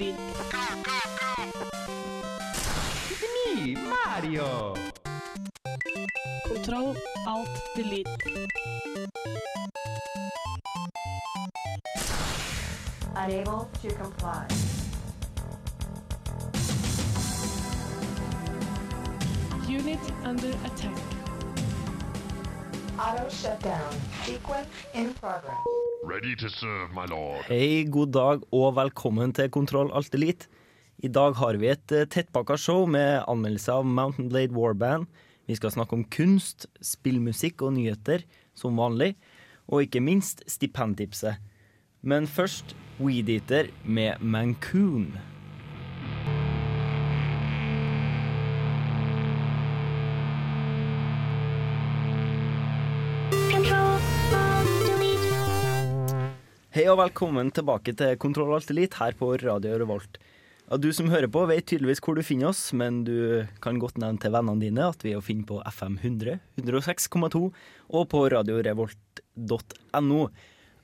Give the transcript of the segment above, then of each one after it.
delete. Me, Mario! Control, alt delete. Unable to comply. Unit under attack. Auto shutdown. Sequence in progress. Ready to serve, my lord. Hei, god dag og velkommen til Kontroll Alt Elite. I dag har vi et eh, tettpakka show med anmeldelse av Mountain Blade Warband. Vi skal snakke om kunst, spillmusikk og nyheter, som vanlig. Og ikke minst stipendtipset. Men først Weedeater med Mancoon. Hei og velkommen tilbake til Kontroll Alt Elite her på Radio Revolt. Du som hører på, vet tydeligvis hvor du finner oss, men du kan godt nevne til vennene dine at vi er å finne på FM 100, 106,2 og på radiorevolt.no.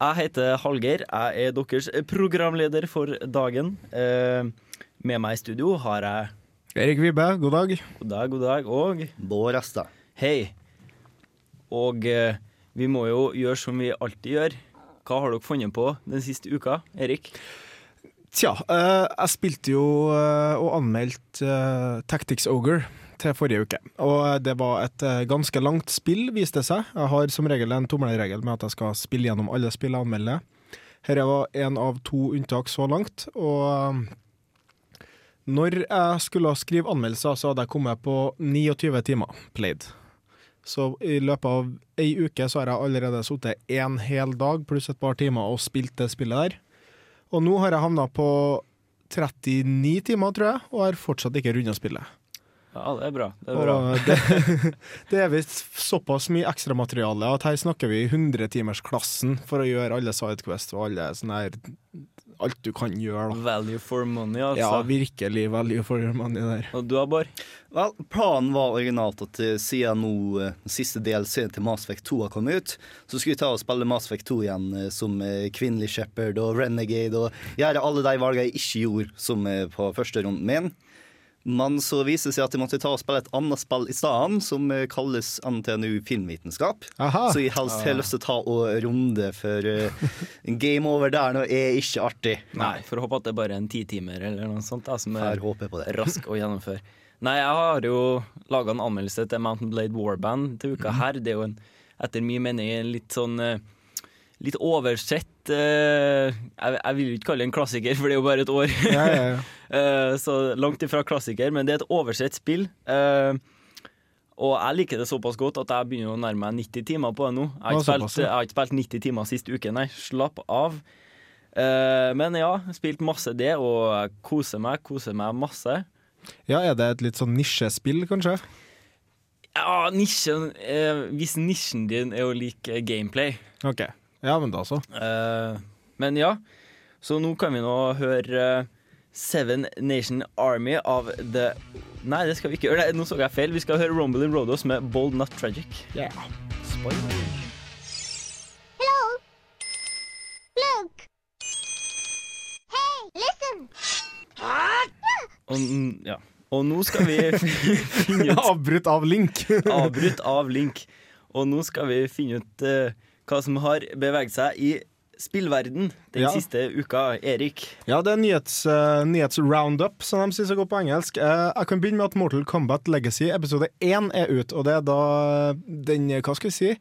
Jeg heter Hallgeir. Jeg er deres programleder for dagen. Eh, med meg i studio har jeg Erik Vibe, god dag. God dag, god dag, og Bård Rasta. hei. Og eh, vi må jo gjøre som vi alltid gjør. Hva har dere funnet på den siste uka, Erik? Tja, eh, jeg spilte jo eh, og anmeldte eh, Tactics Ogre til forrige uke. Og det var et ganske langt spill, viste det seg. Jeg har som regel en tommelregel med at jeg skal spille gjennom alle spill jeg anmelder. Her var en av to unntak så langt. Og når jeg skulle skrive anmeldelser, så hadde jeg kommet på 29 timer played. Så i løpet av ei uke så har jeg allerede sittet en hel dag pluss et par timer og spilt det spillet der. Og nå har jeg havna på 39 timer, tror jeg, og har fortsatt ikke runda spillet. Ja, det er bra. Det er bra. Det, det er visst såpass mye ekstramateriale at her snakker vi 100-timersklassen for å gjøre alle Sidequest og alle sånne her Alt du kan gjøre, da. Value for money, altså. Ja, virkelig value for your money der. Og du, Bård? Vel, planen var originalt at eh, siden nå eh, siste DLC-en til Mass Effect 2 har kommet ut, så skulle vi ta og spille Mass Effect 2 igjen eh, som kvinnelig Shepherd og Renegade og gjøre alle de valgene jeg ikke gjorde som på første runden min. Men så viser det seg at de måtte ta og spille et annet spill i stedet, som kalles NTNU filmvitenskap. Aha. Så jeg helst har lyst til å ta og runde, for uh, game over der nå er ikke artig. Nei, for å håpe at det er bare en titimer eller noe sånt da, som er rask å gjennomføre. Nei, jeg har jo laga en anmeldelse til Mountain Blade Warband til Mhm. uka her. Det er jo en, etter min mening en litt sånn eh, Litt oversett eh, jeg, jeg vil jo ikke kalle det en klassiker, for det er jo bare et år. Ja, ja, ja. Eh, så langt ifra klassiker, men det er et oversett spill. Eh, og jeg liker det såpass godt at jeg begynner å nærme meg 90 timer på det nå. Jeg har ikke spilt, jeg har ikke spilt 90 timer sist uke, nei. Slapp av. Eh, men ja, spilt masse det, og jeg koser meg. Koser meg masse. ja, er det et litt sånn nisjespill, kanskje? Ja, nisjen eh, Hvis nisjen din er å like gameplay. OK. Ja, men da så. Eh, men ja, så nå kan vi nå høre eh, Seven Nation Army av The Nei, det skal vi ikke gjøre. Nei, nå så jeg feil. Vi skal høre Rumble in Rodos med Bold Not Tragic. Look! Hey, listen! Og, ja. og nå skal vi finne ut Avbrutt av Link. Avbrutt av Link. Og nå skal vi finne ut uh, hva som har beveget seg i spillverden den Ja. siste uka. Erik. Ja, det er nyhets, uh, nyhets-roundup, som de sier så godt på engelsk. Uh, jeg kan begynne med at Mortal Kombat Legacy episode 1 er ut, og det er da den, hva skal vi si,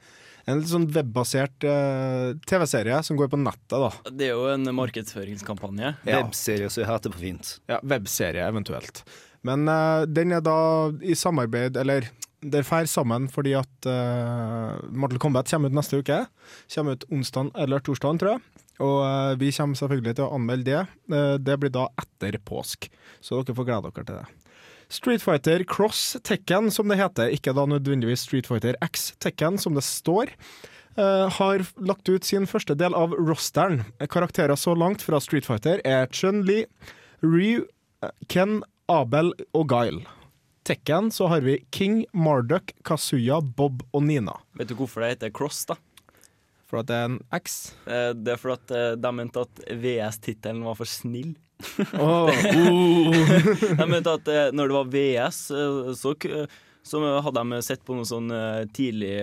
en litt sånn webbasert uh, TV-serie som går på nettet, da. Det er jo en markedsføringskampanje. Ja. Webserie, så jeg heter på fint. Ja, webserie eventuelt. Men uh, den er da i samarbeid, eller det drar sammen fordi at uh, Mortal Kombat kommer ut neste uke. Kommer ut onsdag eller torsdag, tror jeg. Og uh, vi kommer selvfølgelig til å anmelde det. Uh, det blir da etter påsk, så dere får glede dere til det. Street Fighter Cross Tekken, som det heter, ikke da nødvendigvis Street Fighter X Tekken, som det står, Uh, har lagt ut sin første del av rosteren. Karakterer så langt fra Street Fighter er Chun-Li, Ryu, Ken, Abel og Guile. Tekken så har vi King, Marduk, Kazuya, Bob og Nina. Vet du hvorfor det heter Cross, da? For at det er en X. Eh, Det er fordi at eh, de mente at VS-tittelen var for snill. oh, uh. de mente at eh, når det var VS, så, så hadde de sett på noe sånn tidlig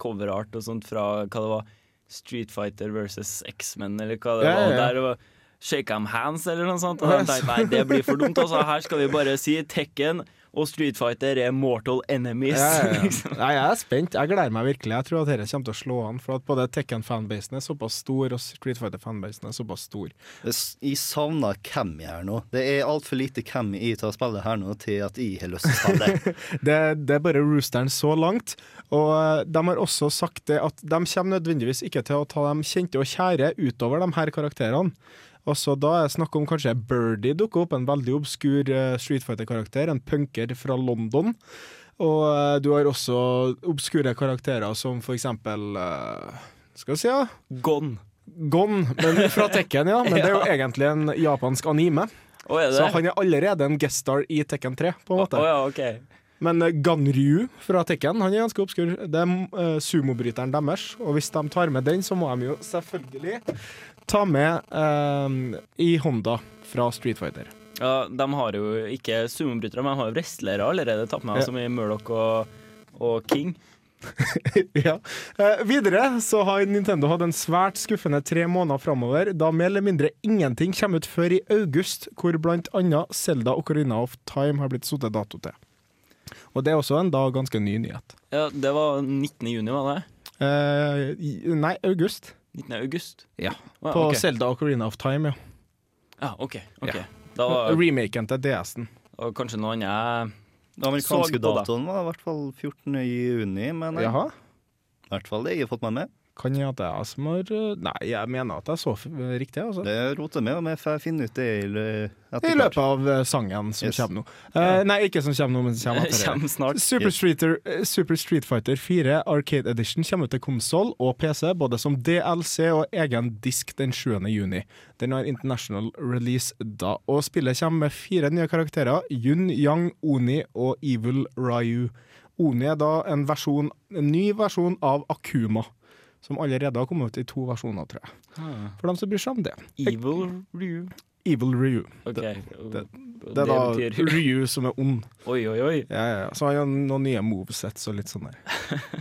coverart og sånt fra hva det var Street Fighter versus X-Men, eller hva det Ja, ja, var. ja. Der det var Shake them hands, eller noe sånt. Og de tenkte nei, det blir for dumt. Altså, her skal vi bare si Tekken og Street Fighter er mortal enemies. Ja, ja, ja. liksom. Nei, jeg er spent. Jeg gleder meg virkelig. Jeg tror at dette kommer til å slå an. For at både Tekken-fanbasen er såpass stor, og Street Fighter-fanbasen er såpass stor. Jeg savner Cammy her nå. Det er altfor lite Cammy i til å spille her nå til at jeg har lyst til å spille. Det, det er bare roosteren så langt. Og eh, de har også sagt det at de kommer nødvendigvis ikke til å ta dem kjente og kjære utover de her karakterene. Og så Da er snakk om kanskje Birdie dukker opp, en veldig obskur eh, Street Fighter-karakter. En punker fra London. Og eh, du har også obskure karakterer som for eksempel eh, Skal vi si, ja? Gon. Gon, men fra Tekken, ja. Men det er jo egentlig en japansk anime. Er? Så han er allerede en guest star i Tekken 3, på en måte. Oh, ja, okay. Men Ganryu fra Tekken han er ganske obskur. Det er uh, sumobryteren deres. Og hvis de tar med den, så må de jo selvfølgelig ta med eh, i Honda fra Street Fighter. Ja, de har jo ikke sumobrytere, men de har jo wrestlere allerede tatt med, Ja. som i Murdoch og, og King. ja. Eh, videre så har Nintendo hatt en svært skuffende tre måneder framover, da mer eller mindre ingenting kommer ut før i august, hvor blant annet Zelda og Corina of Time har blitt satt dato til. Og det er også en da ganske ny nyhet. Ja, det var 19. juni, var det? Eh, nei, august. 19. august? Ja. Wow, På okay. Zelda Ocarina of Time, ja. Ja, OK. okay. Ja. Da var Remaken til DS-en. og kanskje noen jeg Den amerikanske datoen var i hvert fall 14. juni, men i Jaha. hvert fall det jeg har fått meg med. Kan jeg at det jeg som eh, Nei, jeg mener at jeg så riktig, altså. Det roter med, om jeg får finne ut det i I løpet av eh, sangen som Yes. kommer nå. Eh, nei, ikke som kommer nå, men som kommer etter kommer snart. Super Yes. Street, Super Street Fighter 4 Arcade Edition kommer ut til konsoll og PC, både som DLC og egen disk den 7. juni. Den har international release da. Og spillet kommer med fire nye karakterer. Yun, Yang, Oni og Evil Ryu. Oni er da en, versjon, en ny versjon av Akuma, som allerede har kommet ut i to versjoner, tror jeg. Ah. For dem som bryr seg om det. Evil Ryu. Evil Ryu. Okay. det- det, Det er da betyr Ryu som er ond. Oi, oi, oi. Ja, ja, ja. Så han har noen nye movesets og litt sånn der.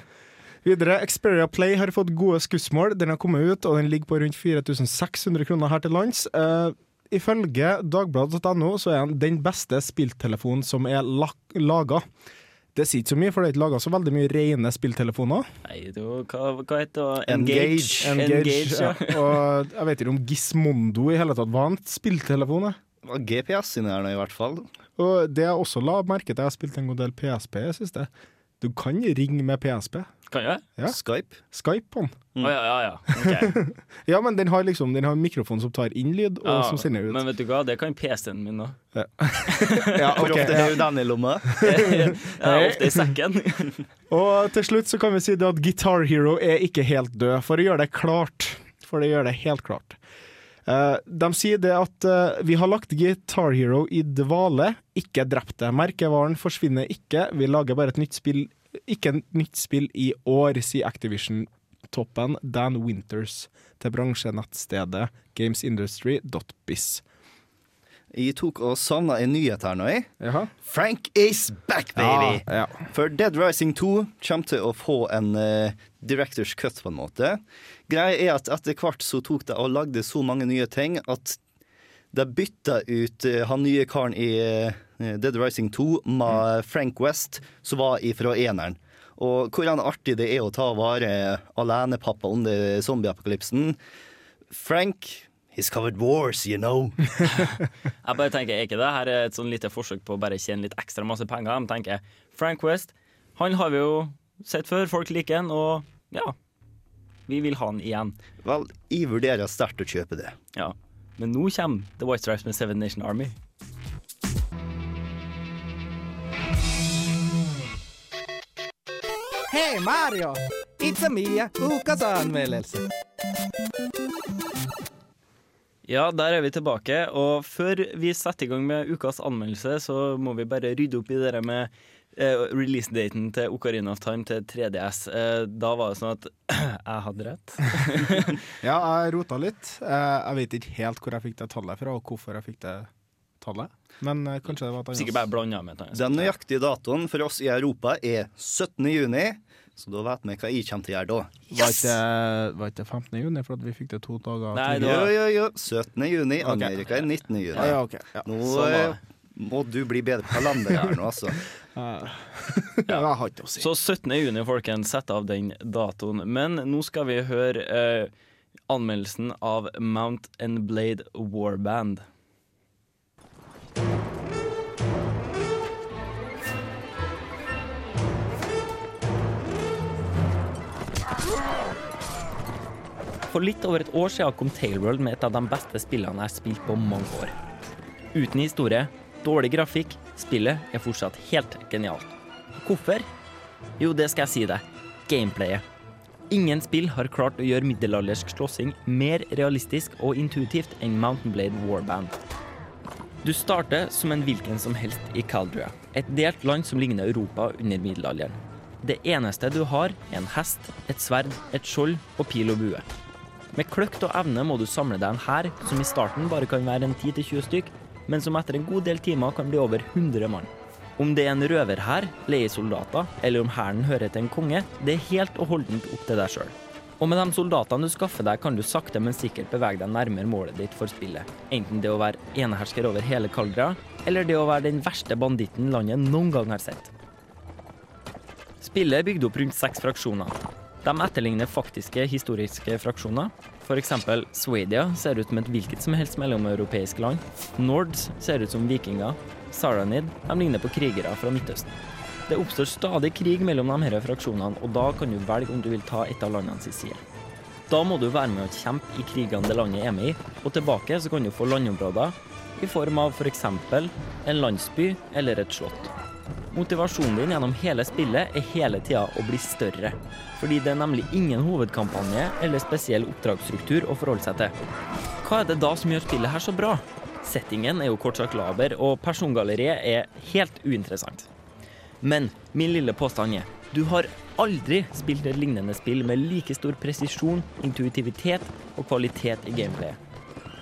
Videre, Xperia Play har fått gode skussmål. Den har kommet ut, og den ligger på rundt 4600 kroner her til lands. Uh, ifølge dagbladet.no så er den den beste spilltelefonen som er la laga. Det sier ikke så mye, for det er ikke laga så veldig mye rene spilltelefoner. Nei, det var, hva, hva heter det? Engage. Engage, ja. ja. Og jeg vet ikke om Gizmondo i hele tatt var en spilltelefon. GPS inni der nå, i hvert fall. Og det jeg også la merke til, jeg har spilt en god del PSP i det siste. Du kan ringe med PSP. Kan jeg? Ja. Skype. Skype på den. Oh, ja, ja, ja. Okay. Ja, men den har liksom Den har en mikrofon som tar inn lyd, og Ja, som sender ut. Men vet du hva, det kan PC-en min òg. Ja, Hvor ofte er jo den i lomma? Jeg er ofte i sekken. Og til slutt så kan vi si det at Guitar Hero er ikke helt død, for å gjøre det klart. For å gjøre det helt klart. Uh, de sier det at uh, vi har lagt Guitar Hero i dvale, ikke drept det. Merkevaren forsvinner ikke, vi lager bare et nytt spill Ikke et nytt spill i år, sier Activision-toppen Dan Winters til bransjenettstedet gamesindustry.biz. Jeg tok og savna en nyhet her nå, jeg. Jaha? Frank is back, baby! Ja, ja. For Dead Rising 2 kommer til å få en uh, directors cut, på en måte. Greia er at etter hvert så tok de og lagde så mange nye ting at de bytta ut uh, han nye karen i eh, Dead Rising 2 med Frank West, som var ifra eneren. Og hvordan artig det er å ta vare alenepappa under zombieapokalypsen. Frank He's covered wars, you know. Jeg bare tenker, er ikke det her er et sånn lite forsøk på å bare tjene litt ekstra masse penger? Jeg tenker, Frank West, han har vi jo sett før, folk liker han, og ja, vi vil ha han igjen. Vel, jeg vurderer sterkt å kjøpe det. Ja. Men nå kommer The White Stripes med Seven Nation Army. Hei Mario! It's a Mia, ukas anmeldelse. Ja, der er vi tilbake, og før vi setter i gang med ukas anmeldelse, så må vi bare rydde opp i det der med eh, releasedaten til Ocarina of Time til 3DS. Eh, da var det sånn at jeg hadde rett. Ja, jeg rota litt. Eh, Jeg vet ikke helt hvor jeg fikk det tallet fra, og hvorfor jeg fikk det tallet. Men eh, kanskje det var et annet. Sikkert bare blanda med et annet. Den nøyaktige datoen for oss i Europa er 17. juni, så da vet vi hva jeg kommer til å gjøre da. Var ikke, var ikke det 15. juni, for at vi fikk det to dager Nei, det var- jo, jo. 17. juni. Ok. Amerika er 19. juni. Ja, ja, okay. Ja. Nå Sånn eh, må du bli bedre på kalender her nå, altså. Ja, jeg har ikke å si. Så 17. juni, folkens, sett av den datoen. Men nå skal vi høre eh, anmeldelsen av Mount and Blade Warband. For litt over et år siden kom Tailworld med et av de beste spillene jeg har spilt på mange år. Uten historie, dårlig grafikk, spillet er fortsatt helt genialt. Hvorfor? Jo, det skal jeg si deg. Gameplayet. Ingen spill har klart å gjøre middelaldersk slåssing mer realistisk og intuitivt enn Mountain Blade Warband. Du starter som en hvilken som helst i Caldria, et delt land som ligner Europa under middelalderen. Det eneste du har, er en hest, et sverd, et skjold og pil og bue. Med kløkt og evne må du samle deg en hær som i starten bare kan være en 10-20 stykk, men som etter en god del timer kan bli over 100 mann. Om det er en røverhær, leiesoldater, eller om hæren hører til en konge, det er helt og holdent opp til deg sjøl. Og med de soldatene du skaffer deg, kan du sakte, men sikkert bevege deg nærmere målet ditt for spillet. Enten det å være enehersker over hele Kaldra, eller det å være den verste banditten landet noen gang har sett. Spillet er bygd opp rundt seks fraksjoner. De etterligner faktiske historiske fraksjoner. F.eks. Swadia ser ut som et hvilket som helst mellomeuropeisk land. Nords ser ut som vikinger. Saranid de ligner på krigere fra Midtøsten. Det oppstår stadig krig mellom de her fraksjonene, og da kan du velge om du vil ta et av landene sin side. Da må du være med å kjempe i krigene det landet er med i, og tilbake så kan du få landområder i form av f.eks. en landsby eller et slott. Motivasjonen din gjennom hele spillet er hele tida å bli større. Fordi det er nemlig ingen hovedkampanje eller spesiell oppdragsstruktur å forholde seg til. Hva er det da som gjør spillet her så bra? Settingen er jo kort sagt laber, og persongalleriet er helt uinteressant. Men min lille påstand er du har aldri spilt et lignende spill med like stor presisjon, intuitivitet og kvalitet i gameplayet.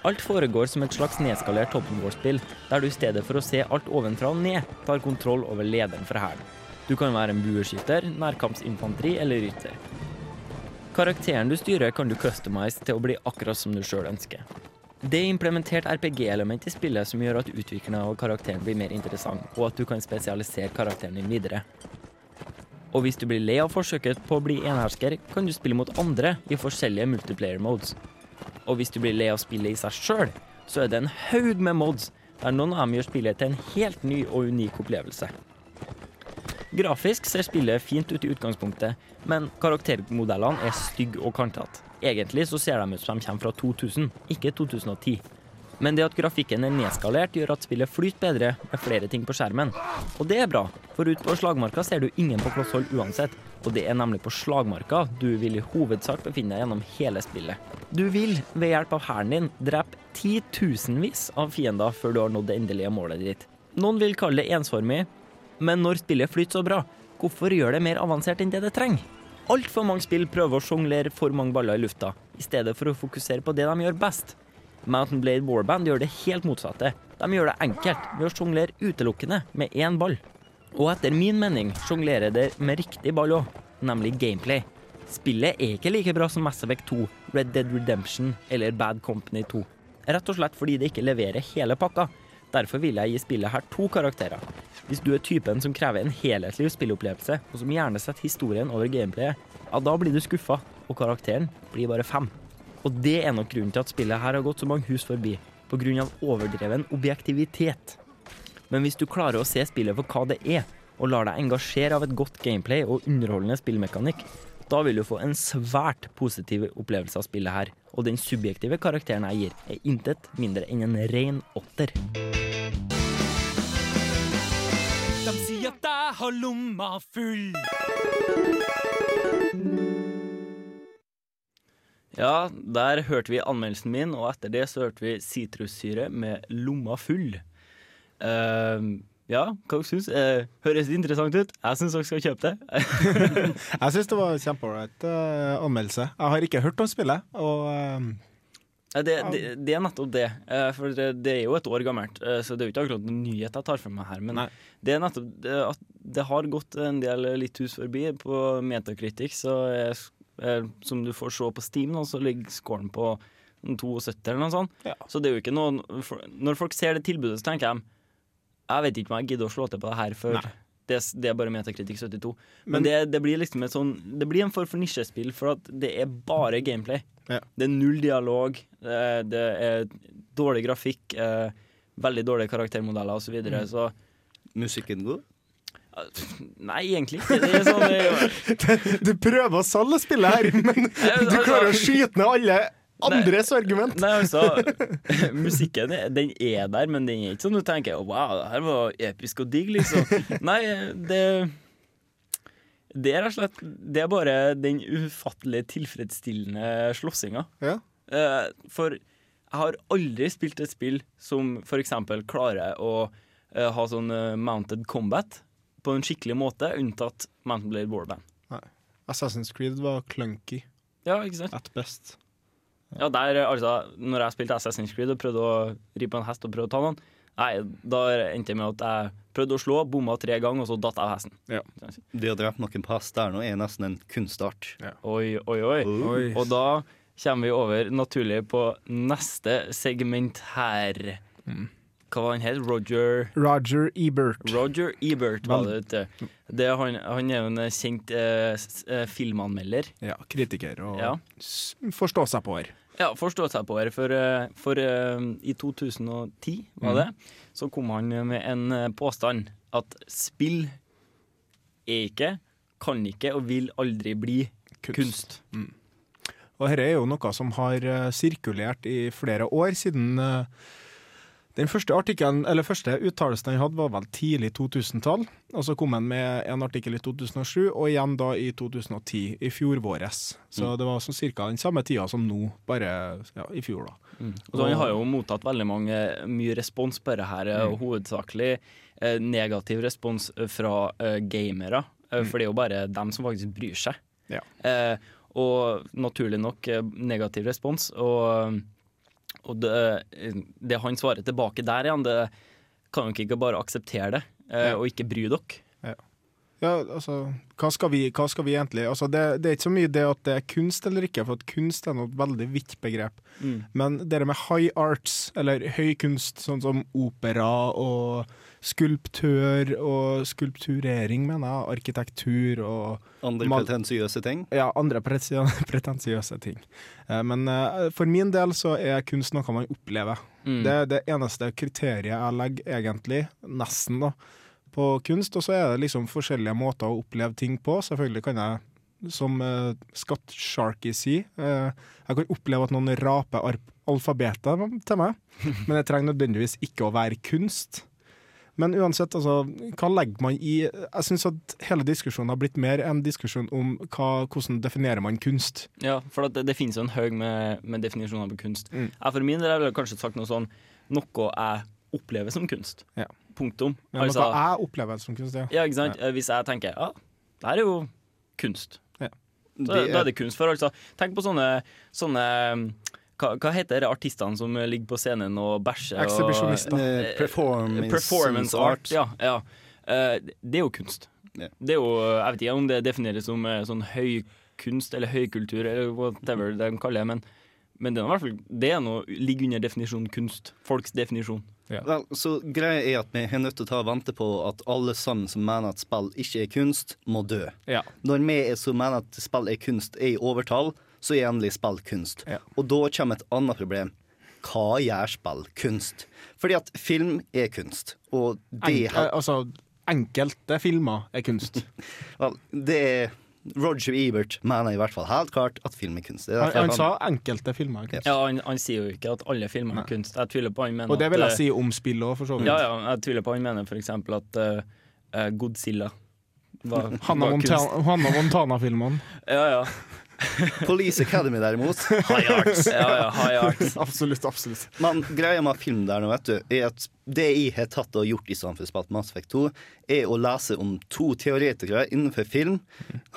Alt foregår som et slags nedskalert Open War-spill, der du i stedet for å se alt ovenfra og ned, tar kontroll over lederen for hæren. Du kan være en bueskytter, nærkampsinfanteri eller rytter. Karakteren du styrer, kan du customize til å bli akkurat som du sjøl ønsker. Det er implementert RPG-element i spillet som gjør at utviklingen av karakteren blir mer interessant, og at du kan spesialisere karakteren din videre. Og hvis du blir lei av forsøket på å bli enhersker, kan du spille mot andre i forskjellige multiplayer modes. Og hvis du blir lei av spillet i seg sjøl, så er det en haug med mods der noen av dem gjør spillet til en helt ny og unik opplevelse. Grafisk ser spillet fint ut i utgangspunktet, men karaktermodellene er stygge og kantete. Egentlig så ser de ut som de kommer fra 2000, ikke 2010. Men det at grafikken er nedskalert, gjør at spillet flyter bedre med flere ting på skjermen. Og det er bra, for ute på slagmarka ser du ingen på kloss uansett. Og det er nemlig på slagmarka du vil i hovedsak befinne deg gjennom hele spillet. Du vil, ved hjelp av hæren din, drepe titusenvis av fiender før du har nådd det endelige målet ditt. Noen vil kalle det ensformig, men når spillet flyter så bra, hvorfor gjør det mer avansert enn det det trenger? Altfor mange spill prøver å sjonglere for mange baller i lufta, i stedet for å fokusere på det de gjør best. Mountain Blade Warband gjør det helt motsatte. De gjør det enkelt ved å sjonglere utelukkende med én ball. Og etter min mening sjonglerer det med riktig ball òg, nemlig gameplay. Spillet er ikke like bra som Mass Effect 2, Red Dead Redemption eller Bad Company 2. Rett og slett fordi det ikke leverer hele pakka. Derfor vil jeg gi spillet her to karakterer. Hvis du er typen som krever en helhetlig spillopplevelse, og som gjerne setter historien over gameplayet, ja, da blir du skuffa, og karakteren blir bare fem. Og det er nok grunnen til at spillet her har gått så mange hus forbi, av overdreven objektivitet. Men hvis du klarer å se spillet for hva det er, og lar deg engasjere av et godt gameplay og underholdende spillmekanikk, da vil du få en svært positiv opplevelse av spillet her. Og den subjektive karakteren jeg gir, er intet mindre enn en ren åtter. De sier at jeg har lomma full. Ja, der hørte vi anmeldelsen min, og etter det så hørte vi sitrussyre med lomma full. Eh, Ja, hva dere syns Uh, Høres det interessant ut? Jeg syns dere skal kjøpe det. Jeg syns det var kjempeålreit uh, anmeldelse. Jeg har ikke hørt om spillet, og eh, Det, det, det er nettopp det. eh, For det, det er jo et år gammelt, eh, så det er jo ikke akkurat noen nyhet jeg tar for meg her. Men Nei. det er nettopp at det har gått en del litt hus forbi på Metacritic, så eh, som du får se på Steam, nå, så ligger scoren på 72 eller noe sånt. Ja. Så det er jo ikke noe Når folk ser det tilbudet, så tenker de Jeg vet ikke om jeg gidder å slå til på det her, for det, er- det er bare Metakritikk 72. Men, Men- det, det blir liksom et sånn Det blir en form for nisjespill, for at det er bare gameplay. Ja. Det er null dialog, eh, det er dårlig grafikk, eh, veldig dårlige karaktermodeller osv. Så, videre, Mm. så Musikken god? Nei, egentlig ikke. Det er sånn, det er Du prøver å salge spillet her, men du klarer å skyte ned alle andres argument. Nei, altså Musikken den er der, men den er ikke sånn du tenker Wow, det her var episk og digg, liksom. Nei, det Det er rett og slett Det er bare den ufattelig tilfredsstillende slåssinga. Ja. Eh, For jeg har aldri spilt et spill som eksempel klarer å eh, ha sånn eh, mounted combat på en skikkelig måte, unntatt Mountain Blade Warband. Assassin's Creed var clunky Ja, ikke sant? at best. Ja, der, altså, når jeg spilte Assassin's Creed og prøvde å ri på en hest og prøvde å ta noen, nei, da endte jeg med at jeg prøvde å slå, bomma tre ganger, og så datt jeg av hesten. Ja. Det å drepe noen på hest der nå er nesten en kunstart. Oi, oi, oi. Oi. Og da kommer vi over naturlig på neste segment her. Hva var han het? Roger Roger Ebert. Roger Ebert, var det. vet du. Det, er han, han er jo en kjent eh, eh, filmanmelder. Ja, kritiker og Ja. forstå seg på her. Ja, forstå seg på her. For, eh, for eh, i 2010, var det, så kom han med en eh, påstand at spill er ikke, kan ikke og vil aldri bli kunst. Og dette er jo noe som har sirkulert i flere år siden eh, den første første uttalelsen han hadde, var vel tidlig 2000-tall. Og så kom han med en artikkel i 2007, og igjen da i 2010, i fjor våres. Så det var sånn cirka den samme tida som nå, bare ja, i fjor, da. Og så han har jo mottatt veldig mange, mye respons på dette, her, og hovedsakelig eh, negativ respons fra eh, gamere. Eh, For det er jo bare dem som faktisk bryr seg. Ja. Eh, og naturlig nok eh, negativ respons. Og, og det, det han svarer tilbake der igjen, det kan dere ikke bare akseptere det, eh, og ikke bry dere. Ja, altså, hva skal vi, hva skal vi egentlig altså, det, det er ikke så mye det at det er kunst eller ikke, for at kunst er noe veldig vidt begrep. Mm. Men det med high arts, eller høy kunst, sånn som opera og skulptør og skulpturering, mener jeg, arkitektur og Andre pretensiøse ting. ja, andre pretensiøse ting. Eh, Men eh, for min del så er kunst noe man opplever. Mm. Det er det eneste kriteriet jeg legger, egentlig, nesten, da, på kunst. Og så er det liksom forskjellige måter å oppleve ting på. Selvfølgelig kan jeg, som uh, Scott Sharky sier, Uh, jeg kan oppleve at noen raper alfabetet til meg, men det trenger nødvendigvis ikke å være kunst. Men uansett, altså, hva legger man i Jeg syns at hele diskusjonen har blitt mer en diskusjon om hva, hvordan definerer man kunst. Ja, for det, det finnes jo en haug med, med definisjoner på kunst. Mm. Jeg for min del ville kanskje sagt noe sånn Noe jeg opplever som kunst. Ja. Punktum. Men Altså, noe jeg opplever som kunst, ja. ja, ikke sant? Hvis jeg tenker ja, det her er jo kunst. Ja. Så, Det Da er- det kunst for, altså. Tenk på sånne, sånne hva, hva heter de artistene som ligger på scenen og bæsjer? Ekshibisjonister. Eh, performance, Performance art. Ja, ja. Eh, det er jo kunst. Yeah. Det er jo, Jeg vet ikke om det defineres som eh, sånn høykunst eller høykultur eller whatever de kaller det, men, men det er Det er noe, ligger under definisjonen kunst. Folks definisjon. Vel, så greia er at vi er nødt til å ta og vente på at alle sammen som mener at spill ikke er kunst, må dø. Ja. Når vi er som mener at spill er kunst, er i overtall, så er endelig spill kunst. Ja. Og da kommer et annet problem. Hva gjør spill kunst? Fordi at film er kunst, og det, Enk, altså, enkelte filmer er kunst. vel, det er Roger Ebert mener i hvert fall helt klart at film er kunst. Er Han, han han- sa enkelte filmer er kunst. Ja, han, han sier jo ikke at alle filmer er kunst. Jeg tviler på han mener Og det vil at, jeg si om spill òg, for så vidt. Ja, ja, jeg tviler på han mener for eksempel at eh, Godzilla var, Hanna, var kunst. Montana, Hanna Montana-filmene. Ja, ja. Police Academy, derimot, high arts. Ja, ja, high arts. Absolutt, absolutt. Men greia med film der nå, vet du, er at det jeg har tatt og gjort i for Mass Effect 2, er å lese om to teoretikere innenfor film.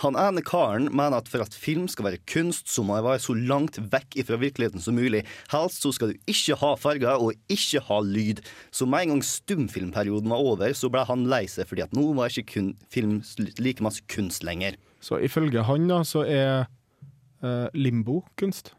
Han ene karen mener at for at film skal være kunst, så må jeg være så langt vekk fra virkeligheten som mulig. Helst så skal du ikke ha farger og ikke ha lyd. Så med en gang stumfilmperioden var over, så ble han lei seg fordi at nå var ikke kun film like masse kunst lenger. Så ifølge han da, så er eh, limbo kunst.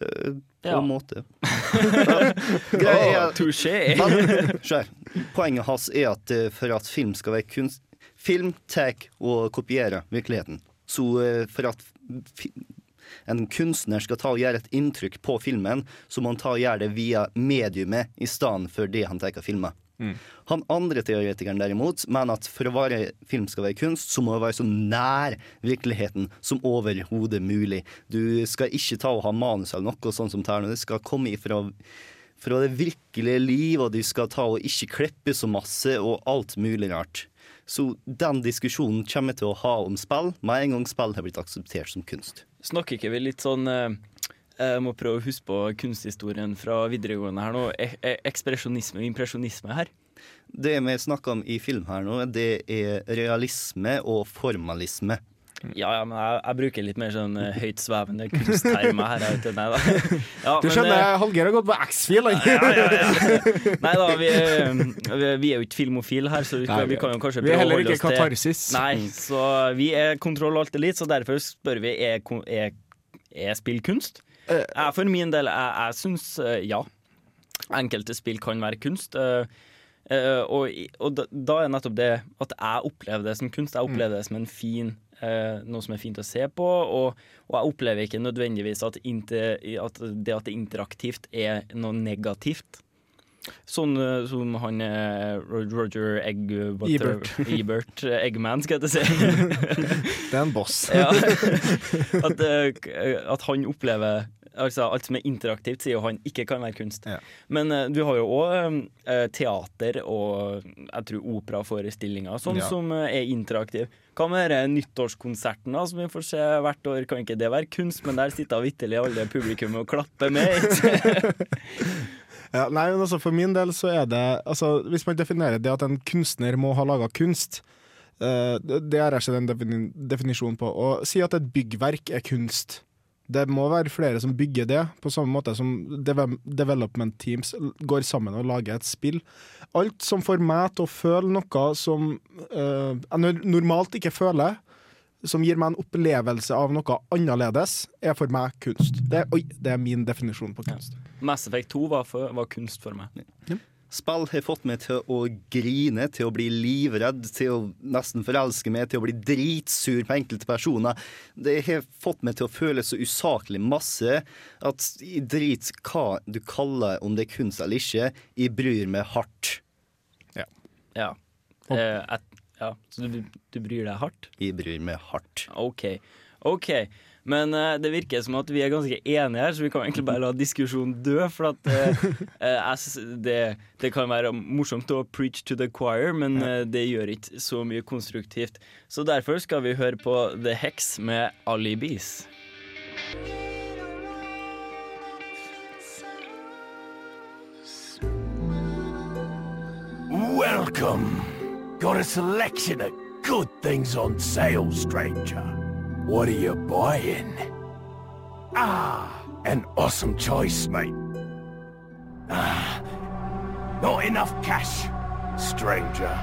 Eh, På Ja. en måte. Greia er Touché. Poenget hans er at eh, for at film skal være kunst Film tar og kopierer virkeligheten. Så for at en kunstner skal ta og gjøre et inntrykk på filmen, så må han ta og gjøre det via mediumet i stedet for det han tar og filmer. Han andre teoretikeren derimot mener at for å være film skal være kunst, så må det være så nær virkeligheten som overhodet mulig. Du skal ikke ta og ha manus eller noe sånn som tærne. Det skal komme ifra fra det virkelige liv, og du skal ta og ikke klippe så masse, og alt mulig rart. Så den diskusjonen kommer jeg til å ha om spill, med en gang spill har blitt akseptert som kunst. Snakker ikke vi litt sånn eh, Jeg må prøve å huske på kunsthistorien fra videregående her nå. E e ekspresjonisme og impresjonisme her. Det vi snakker om i film her nå, det er realisme og formalisme. Ja, ja, men jeg, jeg bruker litt mer sånn høyt høytsvevende kunsttermer her. Vet, ikke. nei, da. Ja, Du men, skjønner, eh, Hallgeir har gått på X-Fil, han. ja, ja, ja. Nei da, vi, eh, vi, vi er jo ikke filmofil her, så vi, Nei, vi kan jo kanskje er prøve å heller holde ikke oss til katarsis. Nei, så vi er Kontroll Alt Elite, så derfor spør vi er, er, er spill kunst. Eh, Jeg, for min del, jeg, jeg syns eh, ja. Enkelte spill kan være kunst. eh, eh, og og da, da er nettopp det at jeg opplever det som kunst. Jeg Mm. opplever det som en fin eh, noe som er fint å se på, og, og jeg opplever ikke nødvendigvis at, inter, at det at det er interaktivt er noe negativt. Sånn eh, som han eh, Roger Egg... Ebert. Ebert eh, Eggman, skal jeg til å si. Det er en boss. Ja. At, at han opplever Altså Alt som er interaktivt, sier han ikke kan være kunst. Ja. Men du har jo òg teater og jeg tror operaforestillinger sånn Ja. som er interaktiv. Hva med denne nyttårskonserten da, som vi får se hvert år? Kan ikke det være kunst? Men der sitter vitterlig alle publikum og klapper med. Ja, nei, men altså For min del så er det altså, Hvis man definerer det at en kunstner må ha laga kunst, uh, det har jeg ikke den defini definisjonen på. Å si at et byggverk er kunst. Det må være flere som bygger det, på samme måte som development teams går sammen og lager et spill. Alt som får meg til å føle noe som uh, jeg normalt ikke føler, som gir meg en opplevelse av noe annerledes, er for meg kunst. Det, oi, det er min definisjon på kunst. Mass Effect 2 var, for, var kunst for meg. Spill har fått meg til å grine, til å bli livredd, til å nesten forelske meg, til å bli dritsur på enkelte personer. Det har fått meg til å føle så usaklig masse at jeg driter hva du kaller om det er kunst eller ikke, jeg bryr meg hardt. Ja. Eh, et, ja. Så du, du bryr deg hardt? Jeg bryr meg hardt. OK. OK. Men uh, det virker som at vi er ganske enige her, så vi kan egentlig bare la diskusjonen dø. For at uh, uh, det, det kan være morsomt å preach to the choir, men det gjør ikke så mye konstruktivt. Så derfor skal vi høre på The Hex med Alibis. Welcome. Got a selection of good things on sale, stranger. What are you buying? Ah, an awesome choice, mate. Ah, not enough cash, stranger.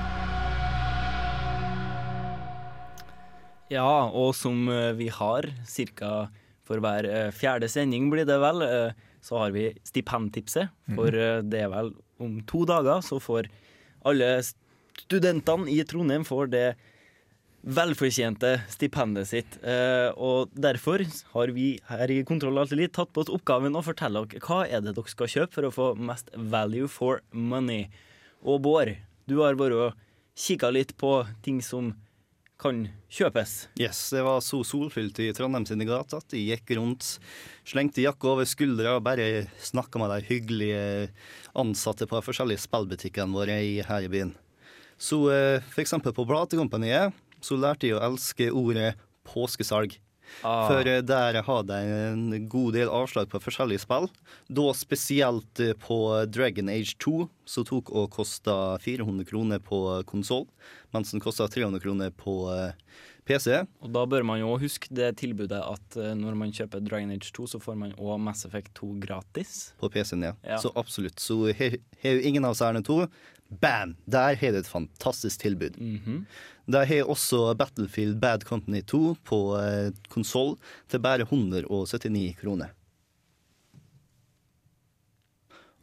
Ja, og som eh, vi har ca. for hver eh, fjerde sending, blir det vel, eh, så har vi stipendtipset. For eh, det er vel om to dager så får alle studentene i Trondheim får det velfortjente stipendet sitt. Eh, og derfor har vi her i Kontroll Alt tatt på oss oppgaven å fortelle dere hva er det dere skal kjøpe for å få mest value for money. Og Bård, du har vært og kikka litt på ting som kan kjøpes. Yes, det var så solfylt i Trondheim sine gater at de gikk rundt, slengte jakka over skuldra og bare snakka med de hyggelige ansatte på de forskjellige spillbutikkene våre her i byen. Så f.eks. for eksempel på Platekompaniet så lærte jeg å elske ordet påskesalg. Ah. For eh, der har de en god del avslag på forskjellige spill. Da spesielt eh, på Dragon Age 2, som tok og kosta 400 kroner på konsoll, mens den kosta 300 kroner på eh, PC. Og da bør man jo huske det tilbudet at eh, når man kjøper Dragon Age 2, så får man òg Mass Effect 2 gratis. På PC-en, ja. Ja. Så absolutt. Så her har jo ingen av særene to. Bam! Der har du et fantastisk tilbud. Mhm. Der har også Battlefield Bad Company 2 på eh, konsoll til bare 179 kroner.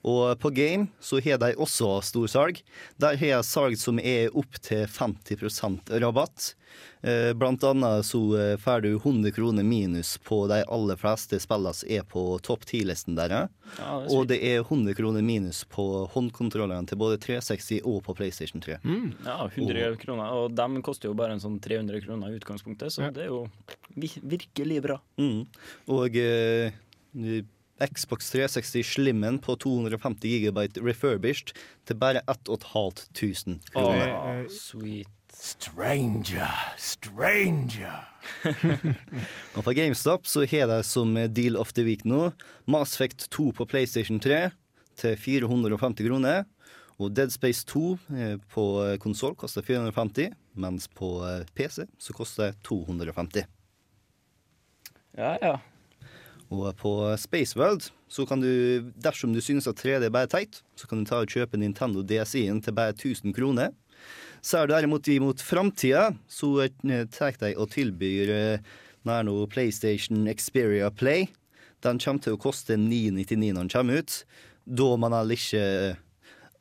Og på game så har de også storsalg. Der har jeg salg som er opp til 50 rabatt. Eh, Blant annet så eh, får du 100 kroner minus på de aller fleste spillene som er på topp 10-listen der. Ja, og det er 100 kroner minus på håndkontrollene til både 360 og på PlayStation 3. Ja, 100 kroner. Og de koster jo bare en sånn 300 kroner i utgangspunktet, så Ja. det er jo virkelig bra. Mm. Og eh, Xbox 360 Slimmen på 250 gigabyte refurbished til bare 1500 kroner. Åh, sweet. Stranger, stranger. Og på GameStop så har de som deal of the week nå Mass Effect 2 på PlayStation 3 til 450 kroner. Og Dead Space 2 eh, på konsoll koster 450, mens på eh, PC så koster det 250. Ja, ja. Og på Space World så kan du, dersom du synes at 3D er bare teit, så kan du ta og kjøpe Nintendo DSI-en til bare 1000 kroner. Så er du derimot imot framtida, så eh, tar de og tilbyr eh, nær noe PlayStation Xperia Play. Den kommer til å koste 999 når den kommer ut. Da man er ikke eh,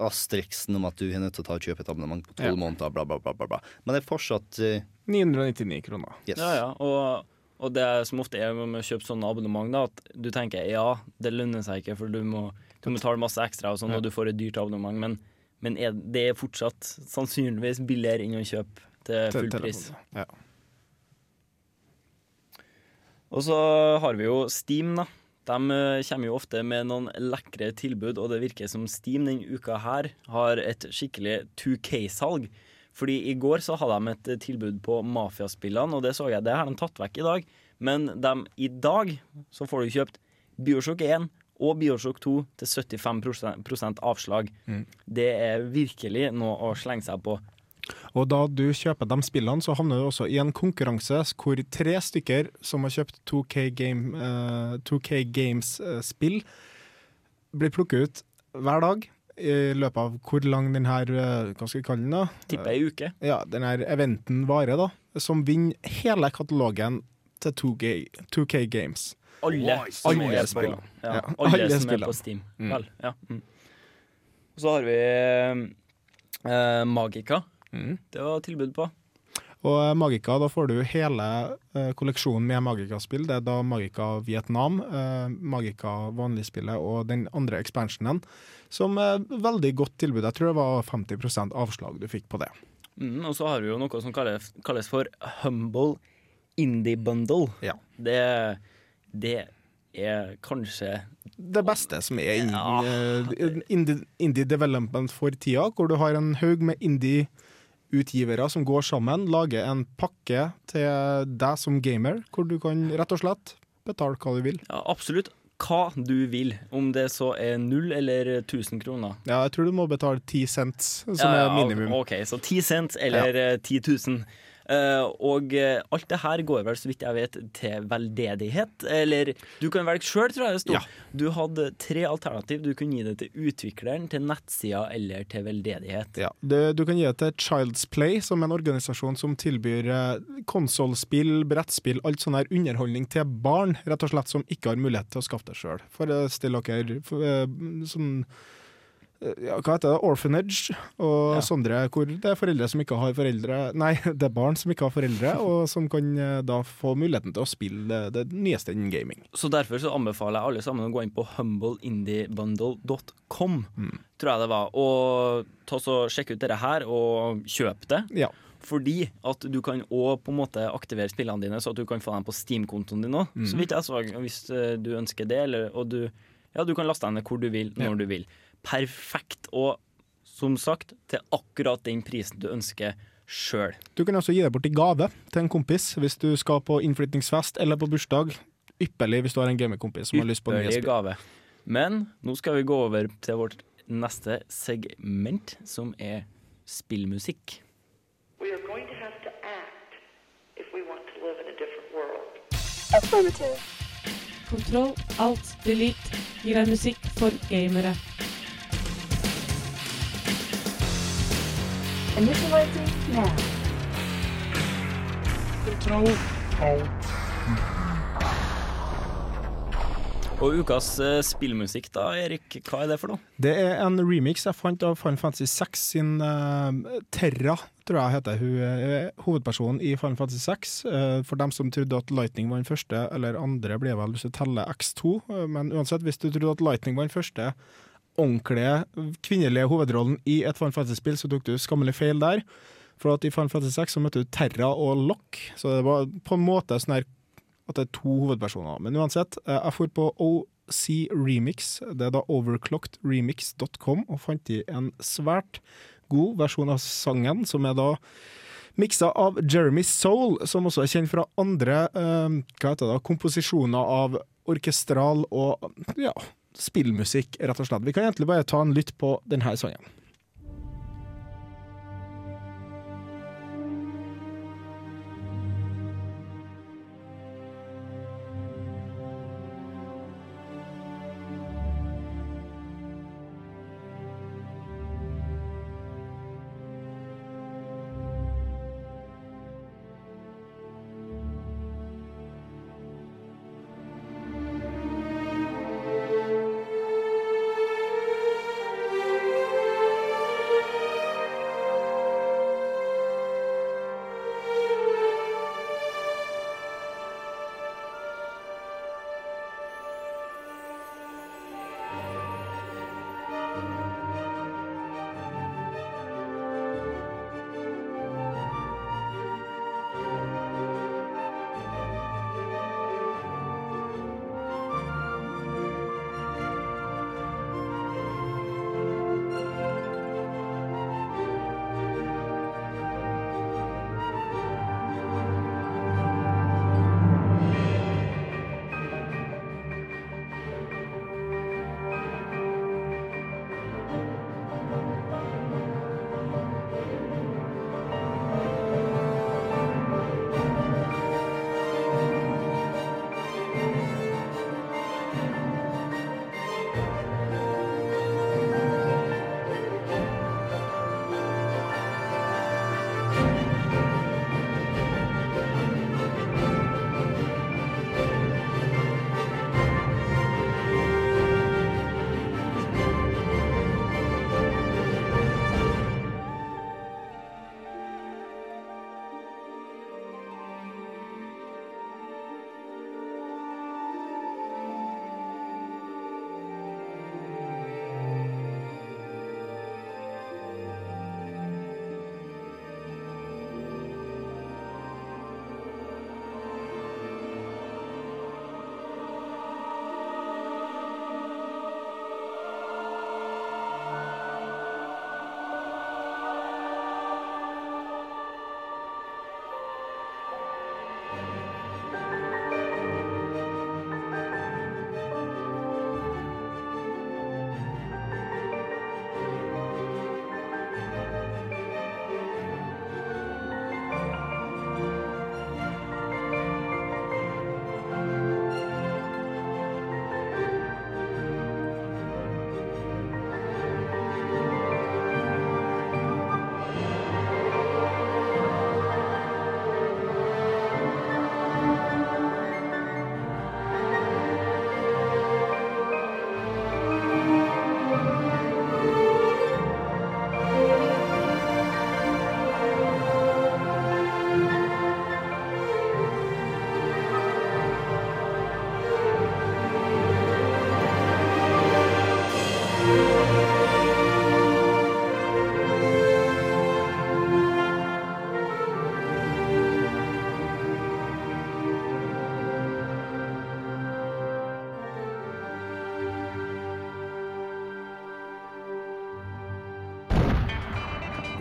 asteriksen om at du er nødt til å ta og kjøpe et abonnement på tolv Ja. måneder, bla, bla, bla, bla, bla. Men det er fortsatt uh... 999 kroner. yes. ja, ja. Og, og det som ofte er med å kjøpe sånne abonnement, da, at du tenker ja, det lønner seg ikke, for du må, du må betale masse ekstra, og sånn, Ja. og du får et dyrt abonnement. Men, men er, det er fortsatt sannsynligvis billigere enn å kjøpe til full pris. Ja. Og så har vi jo Steam, da. De eh, kommer jo ofte med noen lekre tilbud, og det virker som Steam denne uka her har et skikkelig 2K-salg. Fordi i går så hadde de et tilbud på Mafiaspillene, og det så jeg, det har de tatt vekk i dag. Men de, i dag så får du kjøpt Bioshock 1 og Bioshock 2 til 75 avslag. Mm. Det er virkelig noe å slenge seg på. Og da du kjøper de spillene, så havner du også i en konkurranse hvor tre stykker som har kjøpt 2K, Game, uh, 2K Games-spill, blir plukket ut hver dag i løpet av hvor lang den her, eh, hva skal vi kalle den da? Tipper ei uke. Ja, den her eventen varer da, som vinner hele katalogen til 2K, 2K Games. Alle alle spillene. ja, alle alle som er på Steam. Mm. Vel, ja. Mm. Og så har vi eh, Magica. Mm. Det var tilbud på. Og eh, Magica, da får du hele eh, kolleksjonen med Magica-spill. Det er da Magica Vietnam, eh, Magica vanligspillet og den andre expansionen, som er veldig godt tilbud. Jeg tror det var 50% avslag du fikk på det. Mm, og så har vi jo noe som kalles, kalles for Humble Indie Bundle. Ja. Det, det er kanskje Det beste som er innen Ja. eh, indie, indie development for tida, hvor du har en haug med indie-utgivere som går sammen, lager en pakke til deg som gamer, hvor du kan rett og slett betale hva du vil. ja, absolutt hva du vil. Om det så er null eller 1000 kroner. Ja, jeg tror du må betale ti cents, som Ja, er ja, minimum. OK, så ti cents eller eh, 10 000. Eh, og eh, alt det her går vel, så vidt jeg vet, til veldedighet. Eller du kan velge sjøl, tror jeg det sto. Ja. Du hadde tre alternativ. Du kunne gi det til utvikleren, til nettsida eller til veldedighet. Ja, det, du kan gi det til Child's Play, som er en organisasjon som tilbyr eh, konsollspill, brettspill, alt sånn her underholdning til barn, rett og slett som ikke har mulighet til å skaffe det sjøl. Forestill dere for, dere eh, ja, hva heter det? Orphanage og Ja. sånne, hvor det er foreldre som ikke har foreldre Nei, det er barn som ikke har foreldre, og som kan eh, da få muligheten til å spille det, det nyeste innen gaming. Så derfor så anbefaler jeg alle sammen å gå inn på humbleindie.bundle.com, Mm. tror jeg det var, og ta så sjekke ut dette her og kjøp det. Ja. Fordi at du kan òg på en måte aktivere spillene dine, så at du kan få dem på Steam-kontoen din òg. Så vidt jeg så, hvis eh, du ønsker det, eller, og du, ja, du kan laste dem ned hvor du vil, når Ja. du vil. Perfekt. Og som sagt, til akkurat den prisen du ønsker, sjøl. Du kan også gi det bort i gave til en kompis hvis du skal på innflytningsfest eller på bursdag. Ypperlig hvis du har en gamerkompis som har lyst på nye Ypperlig spill. gave. Men nå skal vi gå over til vårt neste segment, som er spillmusikk. We are going to have to act if we want to live in a different world. Affirmative. Kontroll, alt, delete gir deg musikk for gamere. Initializing now. Kontroll, Og ukas eh, spillmusikk da, Erik, hva er det for noe? Det er en remix jeg fant av Final Fantasy 6 sin eh, Terra, tror jeg heter hun er hovedpersonen i Final Fantasy 6. Eh, for dem som trodde at Lightning var den første, eller andre blir vel lyst til å telle X2. Eh, men uansett, hvis du trodde at Lightning var den første ordentlige kvinnelige hovedrollen i et Final Fantasy-spill, så tok du skammelig feil der. For at i Final Fantasy 6 så møtte du Terra og Lock, så det var på en måte sånn her at det er to hovedpersoner. Men uansett, eh, jeg for på OC Remix, det er da overclockedremix.com, og fant i en svært god versjon av sangen, som er da miksa av Jeremy Soul, som også er kjent fra andre eh, hva heter det, komposisjoner av orkestral og ja, spillmusikk, rett og slett. Vi kan egentlig bare ta en lytt på denne sangen.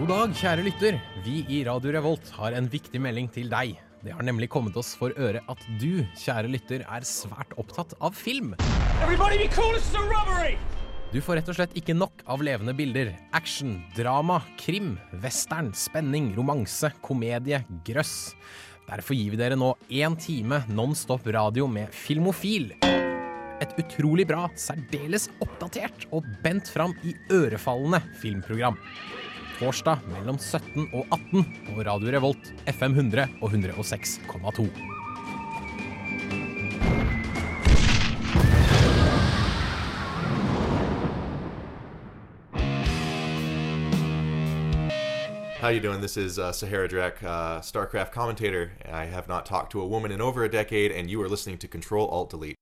God dag, kjære lytter. Vi i Radio Revolt har en viktig melding til deg. Det har nemlig kommet oss for øre at du, kjære lytter, er svært opptatt av film. Du får rett og slett ikke nok av levende bilder. Action, drama, krim, western, spenning, romanse, komedie, grøss. Derfor gir vi dere nå én time nonstop radio med Filmofil. Et utrolig bra, særdeles oppdatert og bent fram i ørefallende filmprogram. Torsdag mellom 17 og 18 på Radio Revolt, FM 100 og 106,2. How you doing? This is uh, Sahara Drek, uh, StarCraft commentator. I have not talked to a woman in over a decade, and you are listening to Control Alt Delete.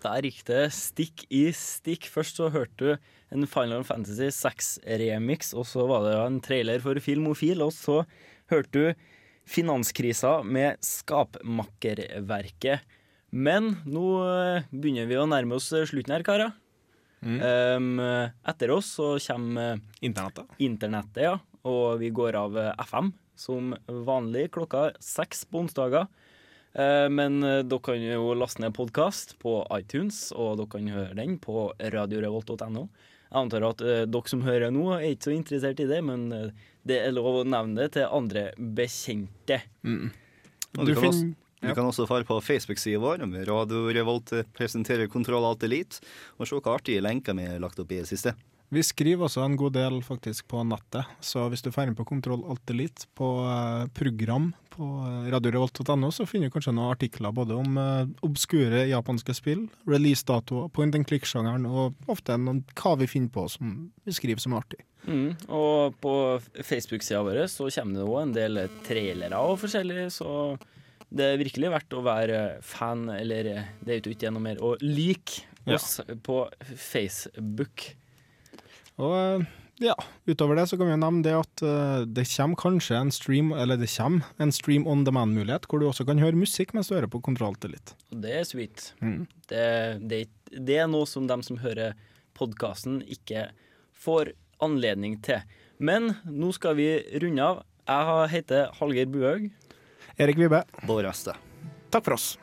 Der gikk det stikk i stikk. Først så hørte du en Final Fantasy 6-remix, og så var det en trailer for Filmofil, og så hørte du Finanskrisa med Skapmakkerverket. Men nå eh, begynner vi å nærme oss slutten her, karer. Um, etter oss så kommer Internettet. Internettet, ja. Og vi går av eh, FM som vanlig klokka seks på onsdager. Eh, Men eh, dere kan jo laste ned podkast på iTunes, og dere kan høre den på radiorevolt.no. Jeg antar at eh, dere som hører nå, er ikke så interessert i det, men det er lov å nevne det til andre bekjente. Og du, kan også, du kan også fare på Facebook-sida vår med Radio Revolt presenterer Kontroll Alt Elite, og se hva artige lenker vi har lagt opp i det siste. Vi skriver også en god del faktisk på nettet, så hvis du får inn på Kontroll Alt Elite på eh, program på eh, radiorevolt.no, så finner du kanskje noen artikler både om eh, obskure japanske spill, releasedatoer, point and click-sjangeren, og ofte noen, hva vi finner på som vi skriver som er artig. Mm, og på Facebook-sida vår så kommer det òg en del trailere og forskjellig, så det er virkelig verdt å være fan, eller det er jo ikke noe mer, å like Ja. oss på Facebook. Og eh, ja, utover det så kan vi jo nevne det at eh, det kommer kanskje en stream, eller det kommer en stream on demand-mulighet, hvor du også kan høre musikk mens du hører på Kontroll Alt Elite. Det er sweet. Mm. Det, det, det er noe som de som hører podkasten, ikke får anledning til. Men nå skal vi runde av. Jeg heter Hallgeir Buhaug. Erik Vibe. Bård Øste Takk for oss.